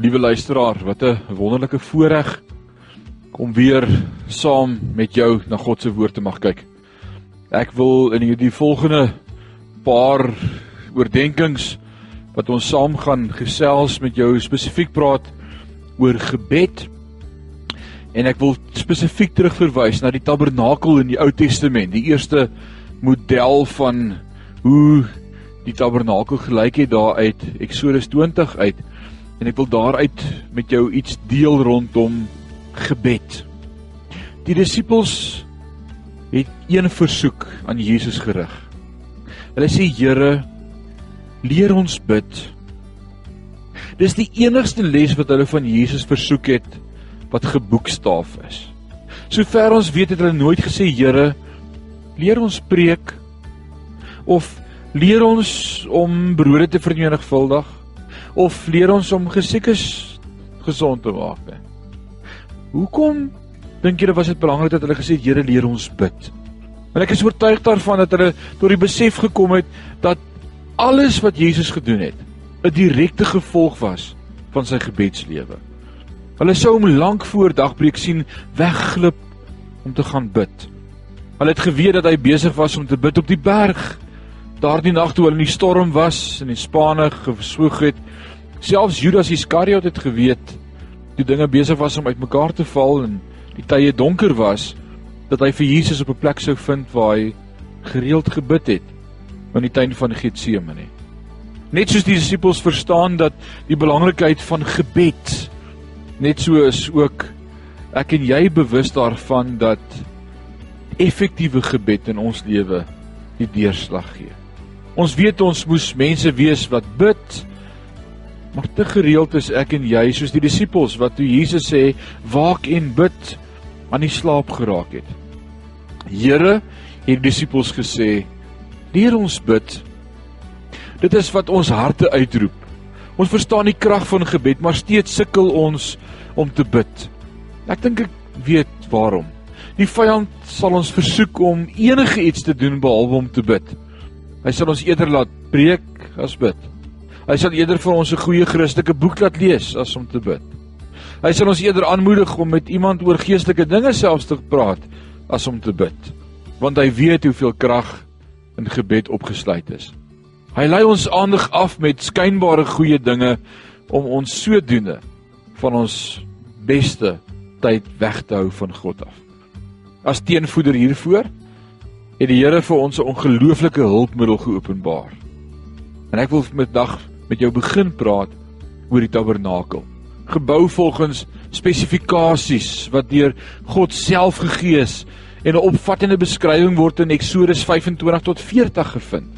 Liewe luisteraar, wat 'n wonderlike voorreg om weer saam met jou na God se woord te mag kyk. Ek wil in hierdie volgende paar oordeenkings wat ons saam gaan gesels met jou spesifiek praat oor gebed. En ek wil spesifiek terugverwys na die tabernakel in die Ou Testament, die eerste model van hoe die tabernakel gelyk het daar uit Eksodus 20 uit en ek wil daaruit met jou iets deel rondom gebed. Die disippels het een versoek aan Jesus gerig. Hulle sê Here, leer ons bid. Dis die enigste les wat hulle van Jesus versoek het wat geboekstaaf is. Sover ons weet het hulle nooit gesê Here, leer ons preek of leer ons om brode te vermenigvuldig of leer ons om gesiekes gesond te maak. He. Hoekom dink julle was dit belangrik dat hulle gesê het Here leer ons bid? Want ek is oortuig daarvan dat hulle tot die besef gekom het dat alles wat Jesus gedoen het 'n direkte gevolg was van sy gebedslewe. Hulle sou hom lank voor dagbreek sien wegglip om te gaan bid. Hulle het geweet dat hy besig was om te bid op die berg. Daardie nag toe hulle in die storm was en die spanne geswoeg het, Selfs Judas Iskariot het geweet toe dinge besig was om uitmekaar te val en die tye donker was dat hy vir Jesus op 'n plek sou vind waar hy gereeld gebid het in die tuin van Getsemane. Net soos die disippels verstaan dat die belangrikheid van gebed net so is ook ek en jy bewus daarvan dat effektiewe gebed in ons lewe die deurslag gee. Ons weet ons moes mense wees wat bid Maar te gereeld is ek en jy soos die disippels wat toe Jesus sê waak en bid aan die slaap geraak het. Here het die disippels gesê leer ons bid. Dit is wat ons harte uitroep. Ons verstaan die krag van gebed, maar steeds sukkel ons om te bid. Ek dink ek weet waarom. Die vyand sal ons versoek om enige iets te doen behalwe om te bid. Hy sal ons eerder laat preek as bid. Hy sal eerder vir ons 'n goeie Christelike boek laat lees as om te bid. Hy sal ons eerder aanmoedig om met iemand oor geestelike dinge selfs te praat as om te bid, want hy weet hoeveel krag in gebed opgesluit is. Hy lei ons aandag af met skynbare goeie dinge om ons sodoende van ons beste tyd weg te hou van God af. As teenvoeder hiervoor het die Here vir ons 'n ongelooflike hulpmiddel geopenbaar. En ek wil vandag met jou begin praat oor die tabernakel. Gebou volgens spesifikasies wat deur God self gegee is en 'n opvattende beskrywing word in Eksodus 25 tot 40 gevind.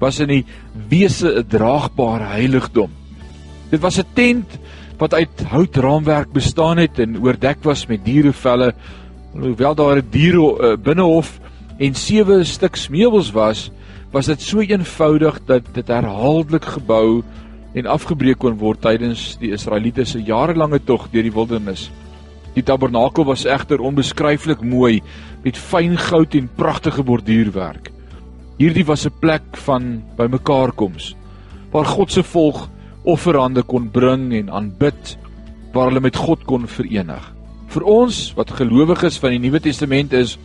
Was in die wese 'n draagbare heiligdom. Dit was 'n tent wat uit houtraamwerk bestaan het en oordek was met dierevelle. Hoewel daar 'n diere uh, binnehof en sewe stuks meubels was, was dit so eenvoudig dat dit herhaaldelik gebou en afgebreek kon word tydens die Israeliete se jarelange tog deur die wildernis. Die tabernakel was egter onbeskryflik mooi met fyn goud en pragtige borduurwerk. Hierdie was 'n plek van bymekaarkoms waar God se volk offerande kon bring en aanbid, waar hulle met God kon verenig. Vir ons wat gelowiges van die Nuwe Testament is,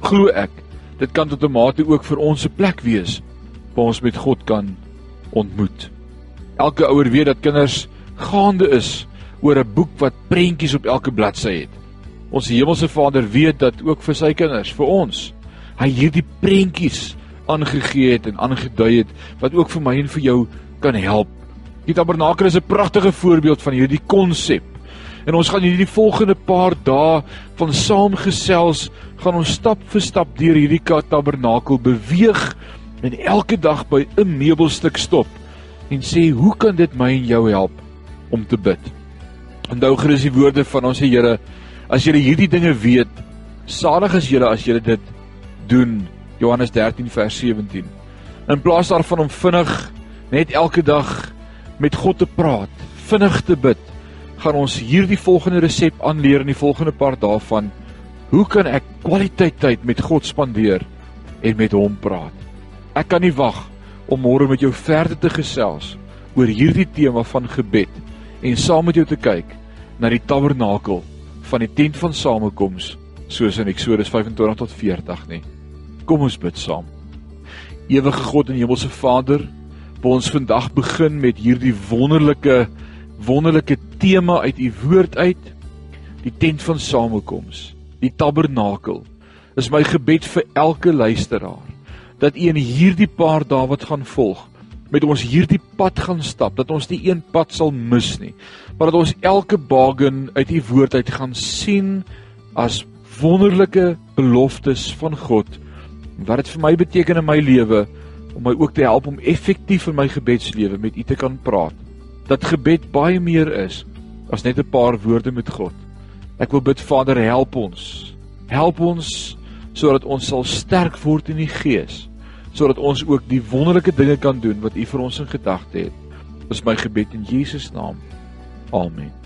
glo ek dit kan tot 'n mate ook vir ons 'n plek wees waar ons met God kan ontmoet. Elke ouer weet dat kinders gaande is oor 'n boek wat prentjies op elke bladsy het. Ons hemelse Vader weet dat ook vir sy kinders, vir ons, hy hierdie prentjies aangegee het en aangedui het wat ook vir my en vir jou kan help. Die tabernakel is 'n pragtige voorbeeld van hierdie konsep En ons gaan hierdie volgende paar dae van saamgesels, gaan ons stap vir stap deur hierdie tabernakel beweeg en elke dag by 'n meubelstuk stop en sê, "Hoe kan dit my en jou help om te bid?" Onthou gerus die woorde van ons Here, as jy hierdie dinge weet, salig is jy as jy dit doen. Johannes 13 vers 17. In plaas daarvan om vinnig net elke dag met God te praat, vinnig te bid, gaan ons hierdie volgende resep aanleer in die volgende part daarvan. Hoe kan ek kwaliteit tyd met God spandeer en met hom praat? Ek kan nie wag om môre met jou verder te gesels oor hierdie tema van gebed en saam met jou te kyk na die tabernakel van die tent van samekoms soos in Eksodus 25 tot 40 nie. Kom ons bid saam. Ewige God en Hemelse Vader, ons vandag begin met hierdie wonderlike wonderlike tema uit u woord uit, die tent van samekoms, die tabernakel. Is my gebed vir elke luisteraar dat u in hierdie paar dae wat gaan volg met ons hierdie pad gaan stap, dat ons nie een pad sal mis nie, maar dat ons elke baken uit u woord uit gaan sien as wonderlike beloftes van God. Wat dit vir my beteken in my lewe om my ook te help om effektief in my gebedslewe met u te kan praat. Dat gebed baie meer is as net 'n paar woorde met God. Ek wil bid Vader, help ons. Help ons sodat ons sal sterk word in die gees, sodat ons ook die wonderlike dinge kan doen wat u vir ons in gedagte het. Dis my gebed in Jesus naam. Amen.